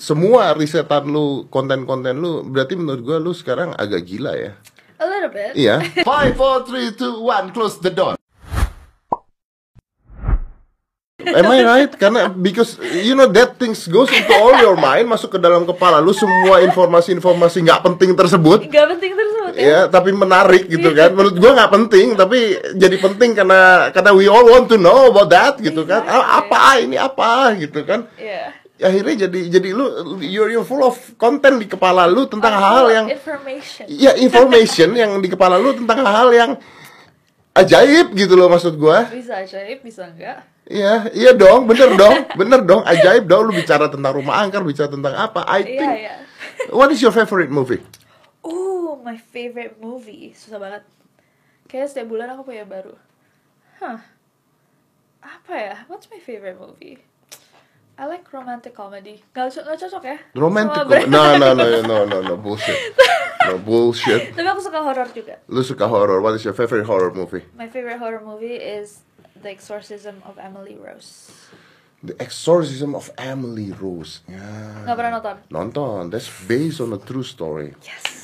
semua risetan lu, konten-konten lu, berarti menurut gua lu sekarang agak gila ya. A little bit. Iya. Five, four, three, two, one, close the door. Am I right? Karena because you know that things goes into all your mind, masuk ke dalam kepala lu semua informasi-informasi nggak penting tersebut. Gak penting tersebut ya. Ya, tapi menarik gitu kan. Menurut gua nggak penting, tapi jadi penting karena karena we all want to know about that gitu kan. Ah, Apa ini apa gitu kan. Iya. Akhirnya jadi jadi lu you're, you're full of content di kepala lu tentang hal-hal yang information. ya information yang di kepala lu tentang hal-hal yang ajaib gitu loh maksud gua. Bisa ajaib, bisa enggak. Iya, iya dong, bener dong, bener dong, ajaib dong lu bicara tentang rumah angker, bicara tentang apa? I Iya, think iya. what is your favorite movie? Oh, my favorite movie. Susah banget. Kayaknya setiap bulan aku punya baru. Hah. Apa ya? What's my favorite movie? I like romantic comedy. Gak, gak cocok ya? Romantic comedy? No, no, no, no, no, no, bullshit. No bullshit. Tapi aku suka horror juga. Lu suka horror? What is your favorite horror movie? My favorite horror movie is The Exorcism of Emily Rose. The Exorcism of Emily Rose. Ya. Gak pernah nonton? Nonton. That's based on a true story. Yes.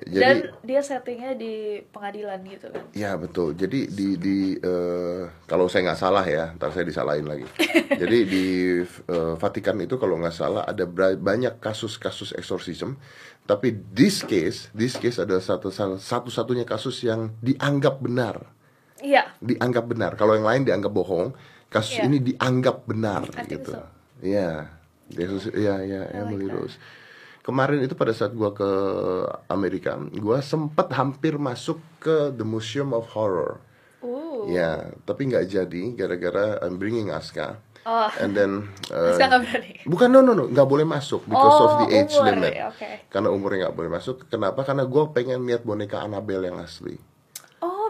Jadi Dan dia settingnya di pengadilan gitu kan. Ya betul. Jadi di di eh, kalau saya nggak salah ya, ntar saya disalahin lagi. Jadi di eh, Vatikan itu kalau nggak salah ada banyak kasus-kasus exorcism, tapi this case, this case adalah satu satu-satunya kasus yang dianggap benar, Iya. dianggap benar. Kalau yang lain dianggap bohong, kasus Iya. ini dianggap benar I gitu. so. Iya. Yesus, iya, iya, I like Emily that. Rose. Kemarin itu pada saat gua ke Amerika, gua sempat hampir masuk ke The Museum of Horror. Uh. Ya, tapi nggak jadi gara-gara I'm bringing Aska. Oh. And then uh, berani. bukan no no no nggak boleh masuk because Oh, of the age umur, limit. ya, oke. Karena umurnya nggak boleh masuk. Kenapa? Karena gue pengen lihat boneka Annabelle yang asli.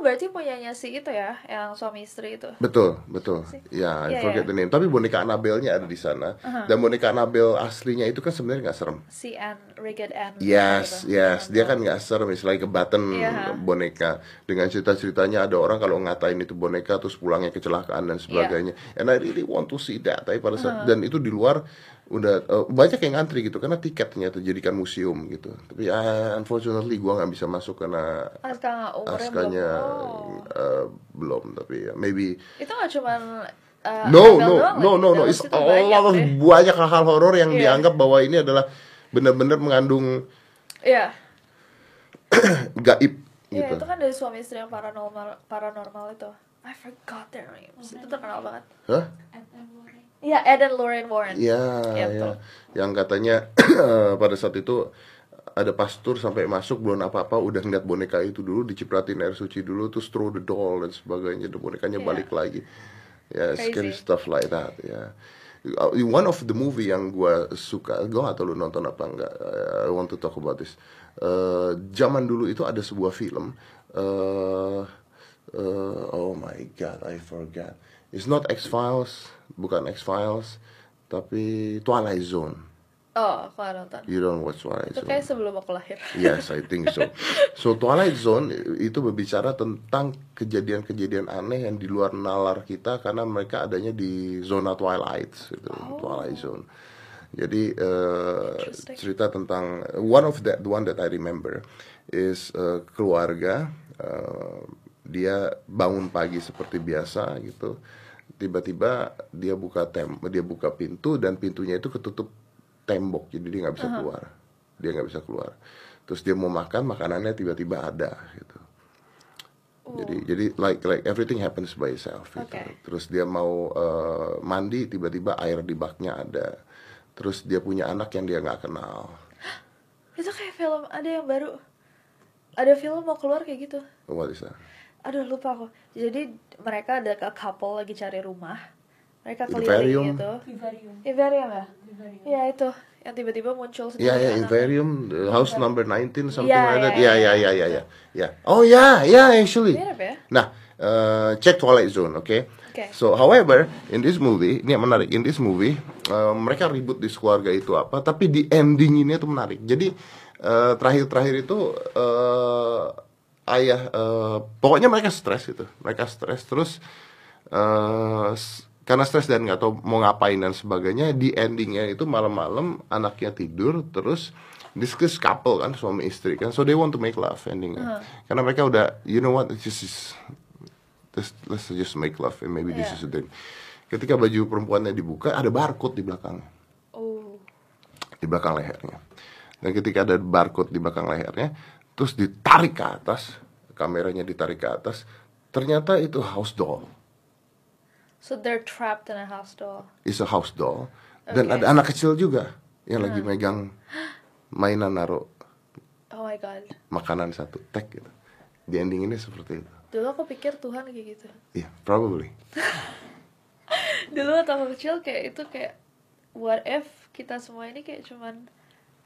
Berarti punyanya si itu ya, yang suami istri itu. Betul, betul. Ya, I Iya, forget iya. the name. Tapi boneka Annabelle-nya ada di sana. Dan boneka Annabelle aslinya itu kan sebenarnya nggak serem. Si Anne, Rigged Anne. Yes, gitu. yes, dia kan nggak serem, misalnya ke button Iya. boneka dengan cerita-ceritanya ada orang kalau ngatain itu boneka terus pulangnya kecelakaan dan Iya. sebagainya. And I really want to see that. Tapi pada saat dan itu di luar udah eh, banyak yang ngantri gitu karena tiketnya tuh jadikan museum gitu. Tapi ah, unfortunately gua nggak bisa masuk karena Aska askanya belum. Eh, belum. Tapi ya, maybe Itu gak cuman uh, no Annabelle no doang no lagi, no no dalam it's situ a banyak of banyak hal-hal horor yang Iya. dianggap bahwa ini adalah benar-benar mengandung Iya. gaib Iya, gitu. itu kan dari suami istri yang paranormal paranormal itu. I forgot their names. Itu terkenal banget. Hah? Iya, Ed and Lorraine Warren. Iya, Iya, ya. betul. Yang katanya pada saat itu ada pastor sampai masuk belum apa-apa udah ngeliat boneka itu dulu dicipratin air suci dulu terus throw the doll dan sebagainya dan bonekanya Iya. balik lagi. Ya, Crazy. scary stuff like that ya. Uh, One of the movie yang gua suka, gua gak tahu lu nonton apa enggak. Uh, I want to talk about this. Uh, zaman dulu itu ada sebuah film. Uh, uh, oh my god, I forgot. It's not X Files, bukan X Files, tapi Twilight Zone. Oh, aku gak nonton. You don't watch Twilight Itu Zone? kayak sebelum aku lahir. Yes, I think so. So Twilight Zone itu berbicara tentang kejadian-kejadian aneh yang di luar nalar kita karena mereka adanya di zona Twilight, gitu, Twilight Zone. Jadi Interesting. cerita tentang one of that the one that I remember is eh, keluarga eh, dia bangun pagi seperti biasa gitu. Tiba-tiba dia buka tem dia buka pintu dan pintunya itu ketutup tembok jadi dia nggak bisa keluar. Dia nggak bisa keluar. Terus dia mau makan makanannya tiba-tiba ada gitu. Jadi jadi like like everything happens by itself gitu. Oke. Terus dia mau eh, mandi tiba-tiba air di baknya ada. Terus dia punya anak yang dia nggak kenal. Itu kayak film ada yang baru. Ada film mau keluar kayak gitu. What is that? Aduh lupa aku. Jadi mereka ada ke couple lagi cari rumah. Mereka keliling gitu. Vivarium. Vivarium ya? Vivarium. Iya itu. Yang tiba-tiba muncul sendiri. Ya ya anak. Invarium uh, house number 19 something Iya, like that. iya, Ya ya iya. ya ya ya. Ya. Oh ya ya actually. Mirip ya? Nah, uh, check Twilight Zone, oke? Oke. So, however, in this movie, ini yang menarik. In this movie, uh, mereka ribut di keluarga itu apa, tapi di ending ini tuh menarik. Jadi uh, terakhir-terakhir itu uh, ayah, uh, pokoknya mereka stres gitu. Mereka stres terus uh, karena stres dan nggak tahu mau ngapain dan sebagainya di endingnya itu malam-malam anaknya tidur terus discuss couple kan suami istri kan so they want to make love endingnya karena mereka udah you know what it's just is- let's, let's just make love and maybe this Yeah. is the thing ketika baju perempuannya dibuka ada barcode di belakangnya Oh. di belakang lehernya. Dan ketika ada barcode di belakang lehernya, terus ditarik ke atas, kameranya ditarik ke atas, ternyata itu house doll. So they're trapped in a house doll. Is a house doll. Dan ada anak kecil juga yang lagi megang mainan naruh Oh my god. makanan satu tag gitu. Di ending ini seperti itu. Dulu aku pikir Tuhan kayak gitu. Iya, probably. Dulu waktu aku kecil kayak itu kayak what if kita semua ini kayak cuman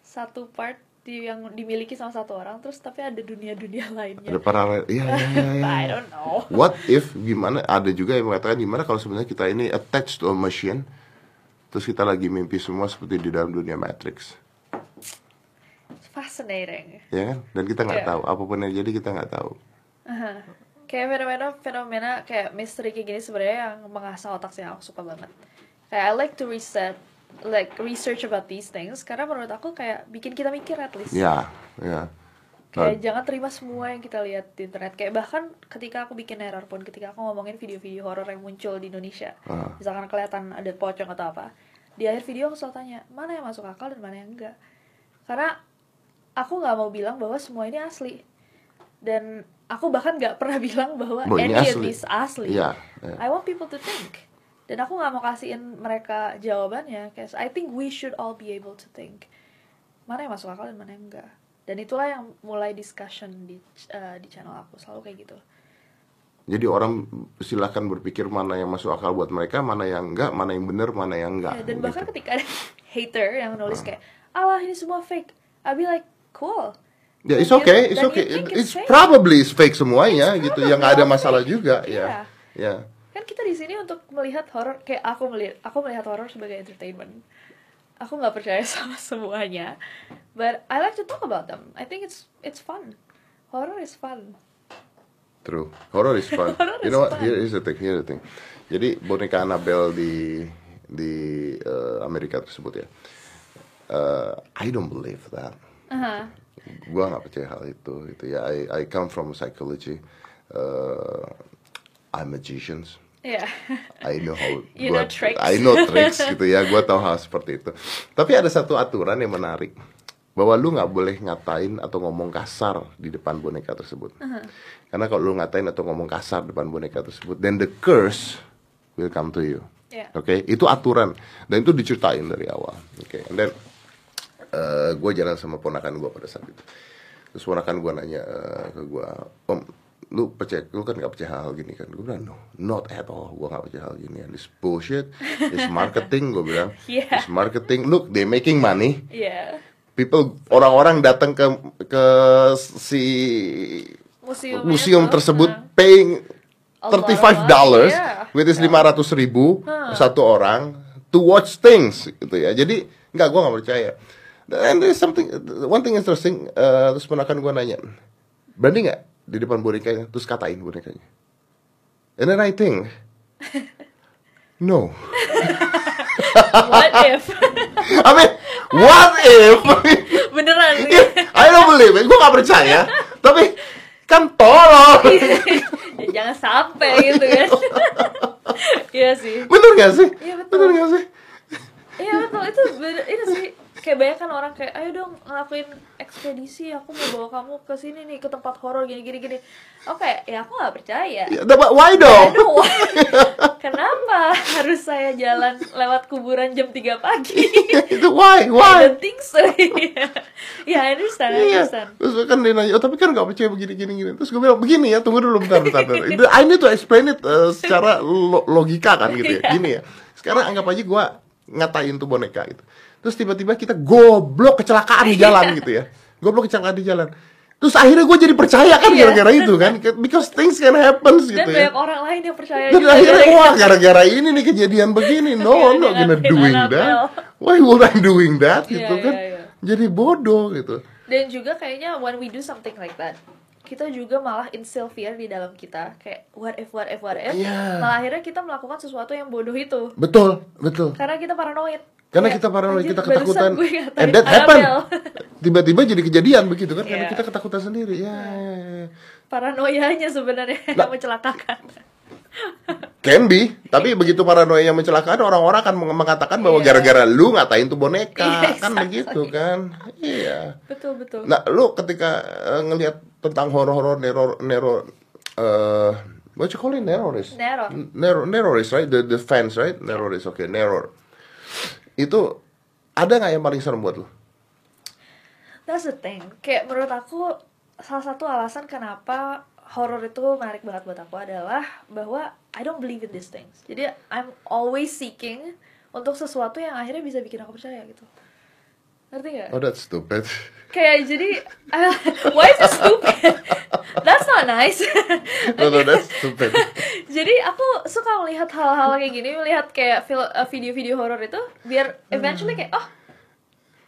satu part di yang dimiliki sama satu orang terus tapi ada dunia-dunia lainnya. Ada paralel. Iya, iya, iya, iya. I don't know. What if gimana ada juga yang mengatakan gimana kalau sebenarnya kita ini attached to a machine terus kita lagi mimpi semua seperti di dalam dunia Matrix It's fascinating. ya kan dan kita nggak Iya. tahu apa pun yang jadi kita nggak tahu Aha. Kayak fenomena-fenomena kayak misteri kayak gini sebenarnya yang mengasah otak sih aku suka banget. Kayak I like to reset like research about these things karena menurut aku kayak bikin kita mikir at least. ya ya Kayak jangan terima semua yang kita lihat di internet. Kayak bahkan ketika aku bikin error pun, ketika aku ngomongin video-video horor yang muncul di Indonesia, Ah. misalkan kelihatan ada pocong atau apa, di akhir video aku selalu tanya mana yang masuk akal dan mana yang enggak. Karena aku nggak mau bilang bahwa semua ini asli. Dan aku bahkan nggak pernah bilang bahwa any of asli. this asli. Iya, iya. I want people to think. Dan aku nggak mau kasihin mereka jawabannya. Kayak I think we should all be able to think. Mana yang masuk akal dan mana yang enggak. Dan itulah yang mulai discussion di eh, di channel aku selalu kayak gitu. jadi orang silahkan berpikir mana yang masuk akal buat mereka mana yang enggak mana yang benar mana yang enggak Ya, dan bahkan gitu. ketika ada hater yang nulis kayak, alah ini semua fake. I'll be like, cool. ya it's okay it's okay it's probably it's fake semuanya It's gitu yang nggak ada masalah fake. juga ya ya Kan kita di sini untuk melihat horor kayak aku melihat aku melihat horor sebagai entertainment. Aku nggak percaya sama semuanya, but I like to talk about them. I think it's it's fun. Horror is fun. True. Horror is fun. Horror you is know what? fun. Here is the thing. Here the thing. Jadi boneka Annabelle di di eh, Amerika tersebut ya. Eh, I don't believe that. Aha. Gua nggak percaya hal itu. Itu ya. I I come from psychology. Eh, I'm magicians. Yeah. I know how You gua- know tricks. I know tricks gitu ya gue tahu hal seperti itu. Tapi ada satu aturan yang menarik bahwa lu nggak boleh ngatain atau ngomong kasar di depan boneka tersebut. Karena kalau lu ngatain atau ngomong kasar di depan boneka tersebut then the curse will come to you. Yeah. oke itu aturan. Dan itu diceritain dari awal. Oke and then gue jalan sama ponakan gue pada saat itu. Terus ponakan gue nanya eh, ke gue om lu percaya lu kan gak percaya hal, hal gini kan? Gue bilang no not at all. Gue gak percaya hal gini. This bullshit this marketing gue bilang. Yeah. this marketing look they making money. Yeah. people orang-orang datang ke ke si Museum museum tersebut huh. paying A lot of 35 dollars yeah. which is 500 ribu satu orang to watch things gitu ya. Jadi nggak gue nggak percaya. And there's something one thing interesting uh, terus ponakan gue nanya berani nggak di depan bonekanya terus katain bonekanya. And then I think no. What if? I mean what if? Beneran. Sih. I don't believe it. Gue nggak percaya. Tapi kan tolong. Ya, jangan sampai gitu kan. Iya sih. bener gak sih? Iya, betul. bener gak sih? Iya betul. Itu bener, itu sih kayak banyak kan orang kayak ayo dong ngelakuin ekspedisi aku mau bawa kamu ke sini nih ke tempat horor gini gini gini oke ya aku nggak percaya Ya, but why dong Aduh, kenapa harus saya jalan lewat kuburan jam 3 pagi itu why I why don't think so ya I understand I Iya, understand terus kan dia nanya, oh tapi kan gak percaya begini gini gini. Terus gue bilang begini ya, tunggu dulu bentar bentar. bentar. I need to explain it uh, secara lo- logika kan gitu ya. Iya. Gini ya. Sekarang anggap aja gue ngatain tuh boneka gitu. Terus tiba-tiba kita goblok kecelakaan di jalan gitu ya. Goblok kecelakaan di jalan. Terus akhirnya gue jadi percaya kan Iya. gara-gara itu kan, because things can happen gitu dan ya. banyak orang lain yang percaya Dan juga akhirnya wah gara-gara ini nih kejadian begini. No, Iya, I'm not dia gonna doing that. Why would I doing that Iya, gitu iya, kan? iya. Jadi bodoh gitu. dan juga kayaknya when we do something like that kita juga malah instill fear di dalam kita kayak what if what if what if Iya. malah akhirnya kita melakukan sesuatu yang bodoh itu Betul, betul. karena kita paranoid Karena kita paranoid, "Anjir, kita ketakutan. And that happen. Anabel." Tiba-tiba jadi kejadian begitu kan karena Iya. kita ketakutan sendiri. Ya, ya, ya. paranoianya sebenarnya Nah. yang mencelakakan Can be, tapi begitu paranoia yang mencelakakan orang-orang akan meng- mengatakan bahwa Iya. gara-gara lu ngatain tuh boneka, Iya, kan begitu kan? Iya. betul betul Nah, lu ketika eh, ngelihat tentang horor-horor nero nero eh what you call it nerorist? Neror. Neror nerorist, right? The the fans, right? Nerorist, oke, neror. Itu ada nggak yang paling serem buat lu? That's the thing. Kayak menurut aku salah satu alasan kenapa horor itu menarik banget buat aku adalah bahwa I don't believe in these things. Jadi I'm always seeking untuk sesuatu yang akhirnya bisa bikin aku percaya gitu. Ngerti gak? Oh, that's stupid. Kayak jadi why is it stupid? That's not nice. no, no, that's stupid. jadi aku suka melihat hal-hal kayak gini, melihat kayak uh, video-video horor itu biar eventually kayak oh,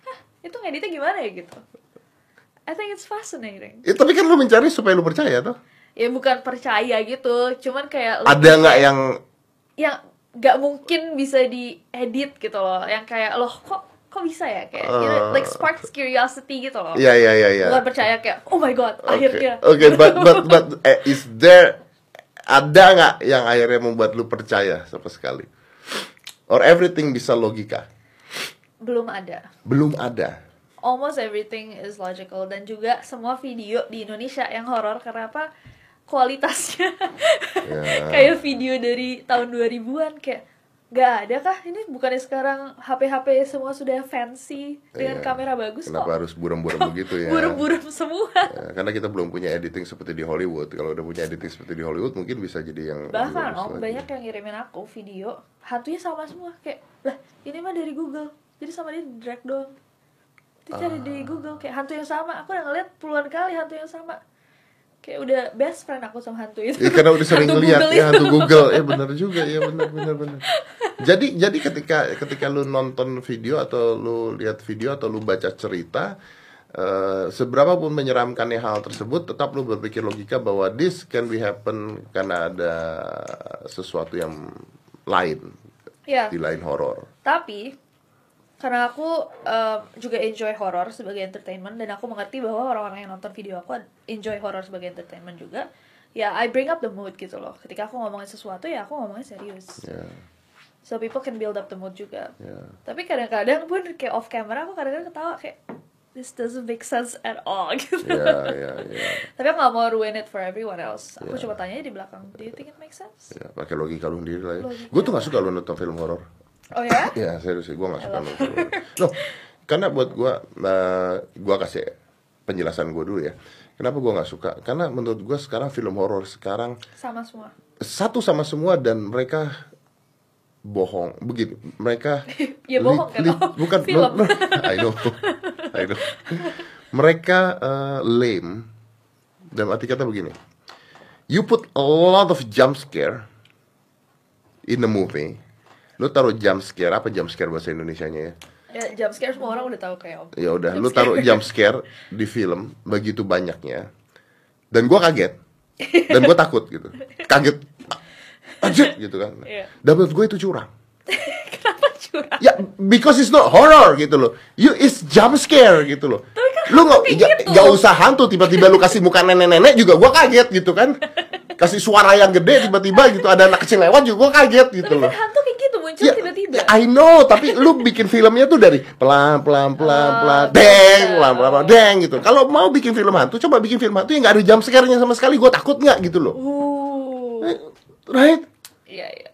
hah, itu ngeditnya gimana ya gitu. I think it's fascinating. Ya, tapi kan lu mencari supaya lu percaya tuh. ya bukan percaya gitu cuman kayak Ada nggak yang yang nggak mungkin bisa diedit gitu loh yang kayak loh kok kok bisa ya kayak you know, like sparks curiosity gitu loh ya ya ya ya. bukan percaya kayak oh my god Oke, akhirnya Oke, but but but eh, is there ada nggak yang akhirnya membuat lu percaya sama sekali? Or everything bisa logika? belum ada Belum ada. almost everything is logical dan juga semua video di Indonesia yang horor karena apa kualitasnya Ya. kayak video dari tahun 2000-an kayak nggak ada kah ini bukannya sekarang HP-HP semua sudah fancy dengan Iya. kamera bagus Kenapa kok harus buram-buram begitu ya? burem-burem semua Ya, karena kita belum punya editing seperti di Hollywood. Kalau udah punya editing seperti di Hollywood, mungkin bisa jadi yang bahkan lagi. banyak yang ngirimin aku video hantunya sama semua kayak lah ini mah dari Google jadi sama dia drag doang dicari di Ah. Google kayak hantu yang sama aku udah ngeliat puluhan kali hantu yang sama kayak udah best friend aku sama hantu itu. Ya, karena udah sering lihat ya hantu Google. Ya benar juga. Ya benar benar benar. Jadi jadi ketika ketika lu nonton video atau lu lihat video atau lu baca cerita eh, seberapa pun menyeramkannya hal tersebut tetap lu berpikir logika bahwa this can be happen karena ada sesuatu yang lain. Ya di lain horor. tapi karena aku um, juga enjoy horror sebagai entertainment dan aku mengerti bahwa orang-orang yang nonton video aku enjoy horror sebagai entertainment juga ya I bring up the mood gitu loh ketika aku ngomongin sesuatu ya aku ngomongin serius Ya, so people can build up the mood juga ya. tapi kadang-kadang pun kayak off camera aku kadang-kadang ketawa kayak this doesn't make sense at all gitu Ya, ya, ya. tapi aku gak mau ruin it for everyone else aku Ya. cuma tanya di belakang do you think it makes sense Ya, pakai logika lu sendiri lah ya. Gue tuh gak suka lu nonton film horor. Oh ya Ya serius sih, gue gak suka horor. Loh, karena buat gue, uh, gue kasih penjelasan gue dulu ya. Kenapa gue gak suka? Karena menurut gue sekarang film horor sekarang sama semua satu sama semua dan mereka bohong. Begini, mereka Ya, bohong kan? Oh, bukan film. no, no, I know, I know. Mereka uh, lame. Dalam arti kata begini, you put a lot of jump scare in the movie. Lu taruh jump scare apa jump scare bahasa Indonesianya ya? ya jump scare semua orang udah tahu kayak om Ya udah, Jump lu taruh jump scare di film begitu banyaknya. Dan gua kaget. Dan gua takut gitu. Kaget. Anjir gitu kan. Iya. Dan menurut gue itu curang. kenapa curang Ya, because it's not horror gitu loh. You is jump scare gitu loh. lu nggak gitu. nggak usah hantu tiba-tiba lu kasih muka nenek-nenek juga gua kaget gitu kan. Kasih suara yang gede tiba-tiba gitu ada anak kecil lewat juga gua kaget gitu tapi loh. kan hantu Ya, I know, tapi lu bikin filmnya tuh dari pelan pelan pelan Oh, pelan, deng, pelan pelan pelan, deng gitu. Kalau mau bikin film hantu, coba bikin film hantu yang nggak ada jump scare-nya sama sekali. Gue takut nggak gitu loh, uh Eh, right? Iya iya.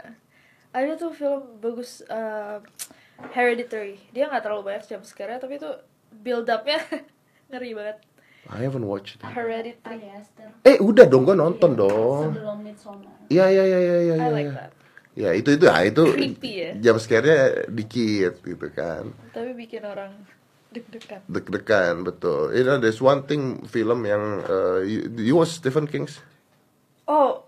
Ada tuh film bagus uh, Hereditary. Dia nggak terlalu banyak jump scare tapi itu build up-nya ngeri banget. I haven't watched. it. Hereditary. Eh, udah dong, gue nonton dong. Sebelum Midsommar. Iya iya iya iya iya. I like iya. that. Ya itu itu ah, itu Creepy ya. jump scare-nya dikit gitu kan. Tapi bikin orang deg-degan. Deg-degan betul. You know, there's one thing film yang uh, you, you watch Stephen King's? Oh,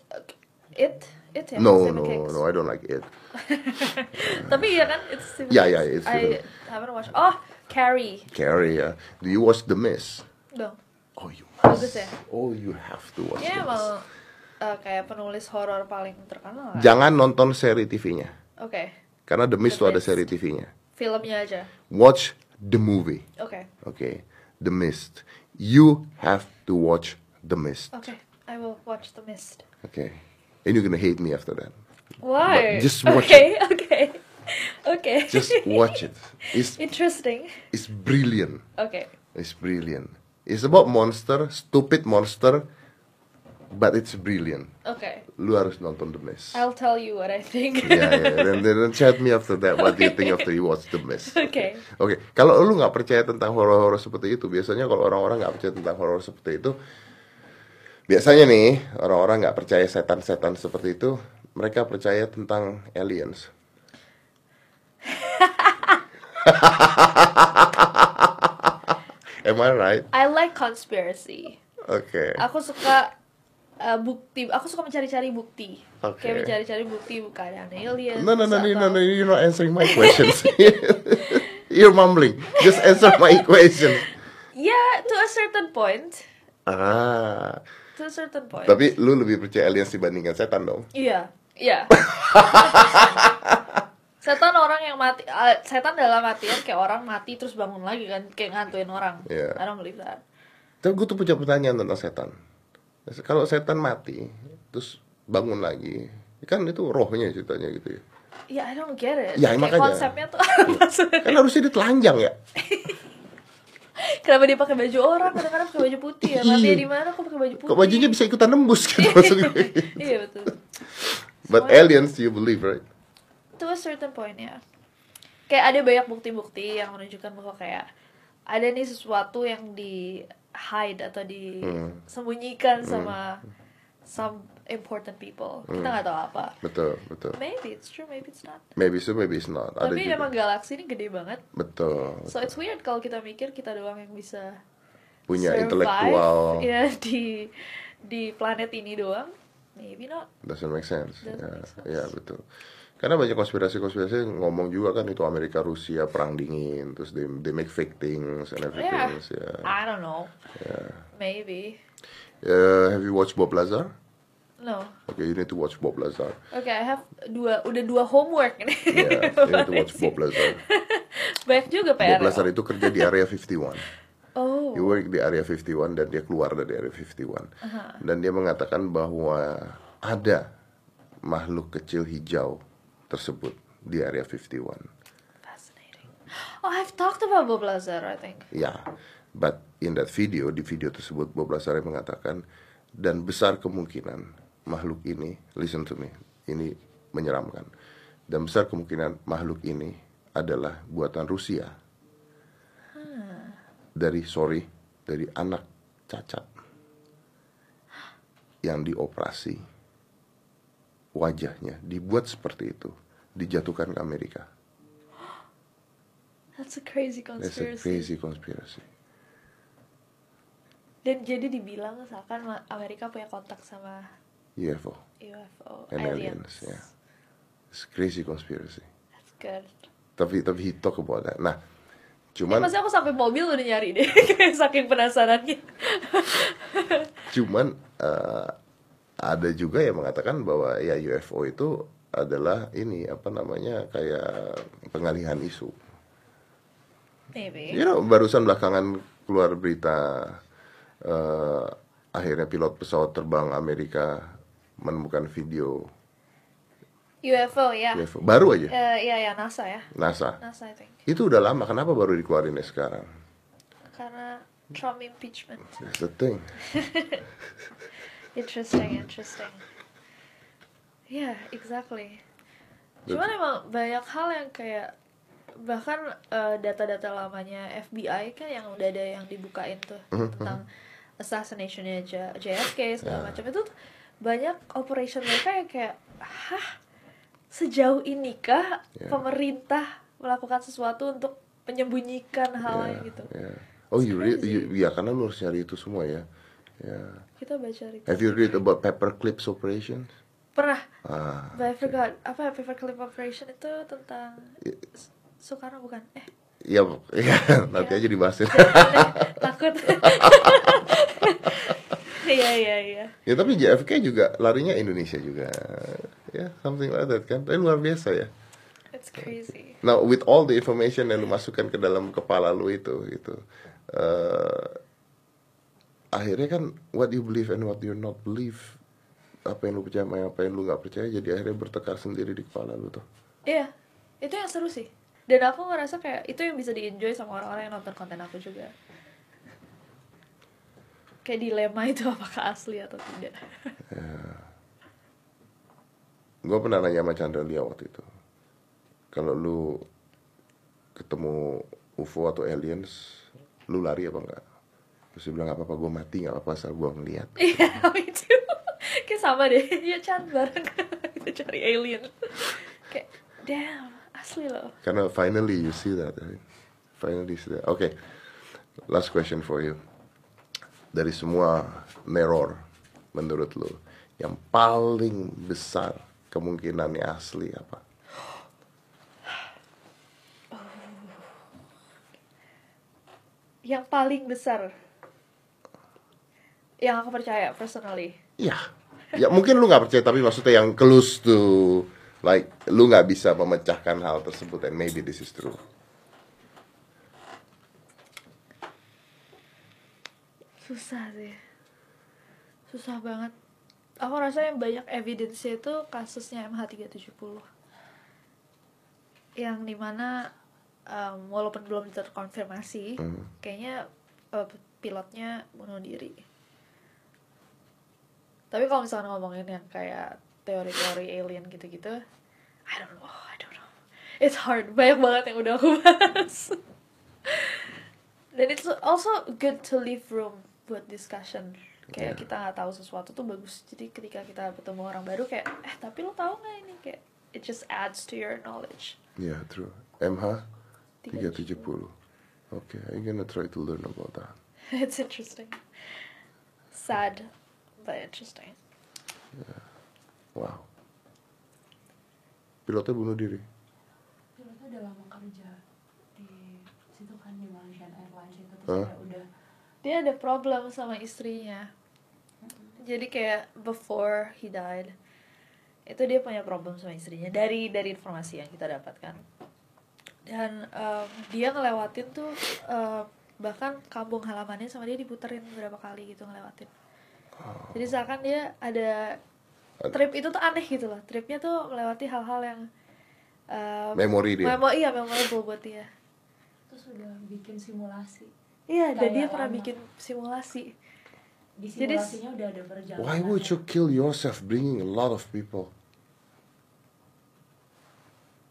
it it ya. No, Stephen no, King's. no, I don't like it. Tapi iya kan it's Stephen Yeah, King's. yeah, it's I haven't watched. Oh, Carrie. Carrie ya. Do you watch The Mist? No. Oh you must. Bagus ya? Oh you have to watch. Dia The Mist. Eh, kayak penulis horor paling terkenal kan? Jangan nonton seri TV-nya. Oke, Karena The Mist tuh ada seri TV-nya. filmnya aja. Watch the movie. Oke, Okay. The Mist. You have to watch The Mist. oke, I will watch The Mist. Okay. And you're gonna hate me after that. Why? But just watch okay, okay, okay. Just watch it. It's Interesting. it's brilliant. Oke, It's brilliant. It's about monster, stupid monster, but it's brilliant. oke. Lu harus nonton The Mist. I'll tell you what I think. Yeah, yeah. Then, then, chat me after that. What do you think after you watch The Mist? Oke. Oke, kalau lu nggak percaya tentang horor-horor seperti itu, biasanya kalau orang-orang nggak percaya tentang horor seperti itu, biasanya nih orang-orang nggak percaya setan-setan seperti itu, mereka percaya tentang aliens. Am I right? I like conspiracy. Oke. Aku suka uh, bukti. Aku suka mencari-cari bukti. Oke. Kayak mencari-cari bukti bukan ada aliens. No, no, no, no, no, no, you're not answering my questions. you're mumbling. Just answer my question. Yeah, to a certain point. Ah, To a certain point. tapi lu lebih percaya aliens dibandingkan setan dong? Iya, iya. setan orang yang mati, eh, setan dalam artian kayak orang mati terus bangun lagi kan, kayak ngantuin orang. Iya. I don't believe that. Tapi gue tuh punya pertanyaan tentang setan. Kalau setan mati, terus bangun lagi, kan itu rohnya ceritanya gitu ya. Ya, I don't get it. Ya, Kayak makanya. konsepnya tuh? Kan harusnya dia telanjang ya. Kenapa dia pakai baju orang? Kadang-kadang pakai baju putih ya. Mati Iya. di mana kok pakai baju putih? Kok bajunya bisa ikutan nembus gitu maksud gue. iya betul. But Soalnya- aliens you believe right? to a certain point ya kayak ada banyak bukti-bukti yang menunjukkan bahwa kayak ada nih sesuatu yang di hide atau Hmm. disembunyikan sama some important people kita nggak tahu apa Betul, betul. maybe it's true maybe it's not Maybe so, maybe it's not. Ada tapi juga. emang galaksi ini gede banget Betul. so it's weird kalau kita mikir kita doang yang bisa Punya survive, intelektual. ya di di planet ini doang maybe not Doesn't make sense. Doesn't ya, make sense. ya, betul. Karena banyak konspirasi-konspirasi ngomong juga kan itu Amerika Rusia perang dingin, terus they, they make fake things and everything. yeah Ya. I don't know maybe Uh, have you watched Bob Lazar? no Okay, you need to watch Bob Lazar. Oke, I have dua udah dua homework nih. Yeah, you need to watch Bob Lazar. Banyak juga PR. Bob Lazar itu kerja di Area 51. Oh. He work di Area 51 dan dia keluar dari Area 51. Dan dia mengatakan bahwa ada makhluk kecil hijau tersebut di Area 51. Fascinating. Oh, I've talked about Bob Lazar, I think. Ya, but in that video, di video tersebut Bob Lazar mengatakan dan besar kemungkinan makhluk ini, listen to me, ini menyeramkan. Dan besar kemungkinan makhluk ini adalah buatan Rusia. Dari sorry, dari anak cacat yang dioperasi wajahnya dibuat seperti itu dijatuhkan ke Amerika. That's a crazy That's a conspiracy. crazy conspiracy. Dan jadi dibilang seakan Amerika punya kontak sama UFO. UFO And aliens. aliens, yeah. It's crazy conspiracy. That's good. Tapi tapi he talk about that. Nah, cuman pasti aku sampai mobil udah nyari deh, kayak saking penasarannya. cuman eh, ada juga yang mengatakan bahwa ya UFO itu adalah ini apa namanya kayak pengalihan isu. Maybe. You know, barusan belakangan keluar berita eh, akhirnya pilot pesawat terbang Amerika menemukan video UFO ya. UFO baru aja Eh, Iya ya NASA ya. NASA. NASA I think. Itu udah lama, kenapa baru dikeluarinnya sekarang? Karena Trump impeachment. That's the thing. Interesting, interesting. Yeah, exactly. Cuman emang banyak hal yang kayak bahkan eh, data-data lamanya FBI kan yang udah ada yang dibukain tuh tentang assassinationnya J- JFK segala Ya. macam itu tuh banyak operation mereka yang kayak hah sejauh inikah Ya. pemerintah melakukan sesuatu untuk menyembunyikan hal Ya, gitu ya. Oh, you read, you- ya karena lu harus cari itu semua ya. Ya. kita baca. Have you read about paperclips operation? Pernah Ah, But I forgot apa paperclip operation itu tentang Ya. S- Soekarno bukan eh ya, ya nanti aja dibahasin. jangan deh, takut Iya iya iya. Ya tapi JFK juga larinya Indonesia juga. Ya, something like that kan. Tapi luar biasa ya. It's crazy. Now with all the information yang lu masukkan ke dalam kepala lu itu gitu. eh, akhirnya kan what you believe and what you not believe apa yang lu percaya sama apa yang lu nggak percaya jadi akhirnya bertekar sendiri di kepala lu tuh. Iya, itu yang seru sih. Dan aku ngerasa kayak itu yang bisa di-enjoy sama orang-orang yang nonton konten aku juga. Kayak dilema itu apakah asli atau tidak. Gue pernah nanya sama Chandra Lia waktu itu. Kalau lu ketemu UFO atau aliens, lu lari apa enggak? Terus dia bilang, gak apa-apa, gue mati, gak apa-apa, asal gue ngeliat. Iya, sama deh. Ya Chan bareng kita cari alien. Kayak damn, asli loh. Karena finally you see that, right? Finally you see that. Okay, last question for you. Dari semua neror, menurut lu, yang paling besar kemungkinannya asli apa? Yang paling besar yang aku percaya personally. Iya. Ya mungkin lu nggak percaya tapi maksudnya yang close to like lu nggak bisa memecahkan hal tersebut and maybe this is true. Susah sih. Susah banget. Aku rasa yang banyak evidence itu kasusnya MH370. Yang di mana um, walaupun belum terkonfirmasi, Hmm. kayaknya uh, pilotnya bunuh diri. Tapi kalau misalnya ngomongin yang kayak teori-teori alien gitu-gitu, I don't know, I don't know. It's hard, banyak banget yang udah aku bahas. Dan it's also good to leave room buat discussion. Kayak Yeah. kita nggak tahu sesuatu tuh bagus. Jadi ketika kita ketemu orang baru kayak, eh tapi lo tahu nggak ini? Kayak it just adds to your knowledge. Yeah, true. MH 370. Okay, I'm gonna try to learn about that. it's interesting. Sad, but interesting. Wow. Pilotnya bunuh diri. pilotnya udah lama kerja di situ kan di Malaysian Airlines itu terus kayak udah Dia ada problem sama istrinya. Jadi kayak before he died, itu dia punya problem sama istrinya dari dari informasi yang kita dapatkan. Dan em, dia ngelewatin tuh em, bahkan kampung halamannya sama dia diputerin berapa kali gitu ngelewatin. Jadi seakan dia ada trip itu tuh aneh gitu loh. Tripnya tuh melewati hal-hal yang em, Memori dia. Memo iya memorable buat dia. terus udah bikin simulasi Iya, dan Kayak dia pernah bikin simulasi. di Jadi- simulasinya udah ada perjalanan Why would you kill yourself bringing a lot of people?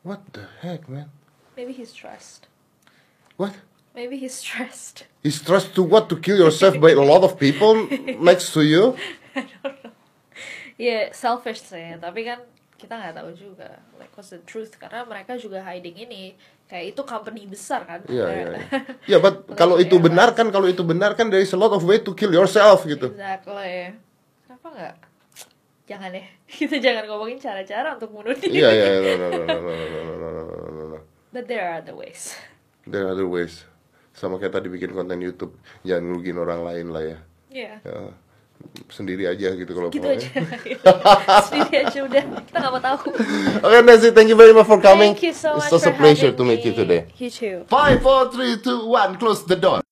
What the heck, man? Maybe he's stressed. What? Maybe he's stressed. He's trust to what? To kill yourself by a lot of people next to you? Iya, selfish sih, tapi kan kita nggak tahu juga like what's the truth karena mereka juga hiding ini kayak itu company besar kan. Iya, iya. iya. Ya, but kalau itu benar kan, kalau itu benar kan, there is a lot of way to kill yourself gitu. Exactly. Kenapa nggak? Jangan deh. Kita jangan ngomongin cara-cara untuk bunuh diri. Iya, iya, no, no, no, no, no, no, no, no, no, no, no. But there are other ways. There are other ways. Sama kayak tadi bikin konten YouTube, jangan ngerugiin orang lain lah ya. Iya. ya sendiri aja gitu kalau Gitu aja. Sendiri aja udah. Kita nggak mau tahu. Okay, Nancy, thank you very much for coming. Thank you so It's much such a pleasure to meet you today. You too. Five, four, three, two, one. Close the door.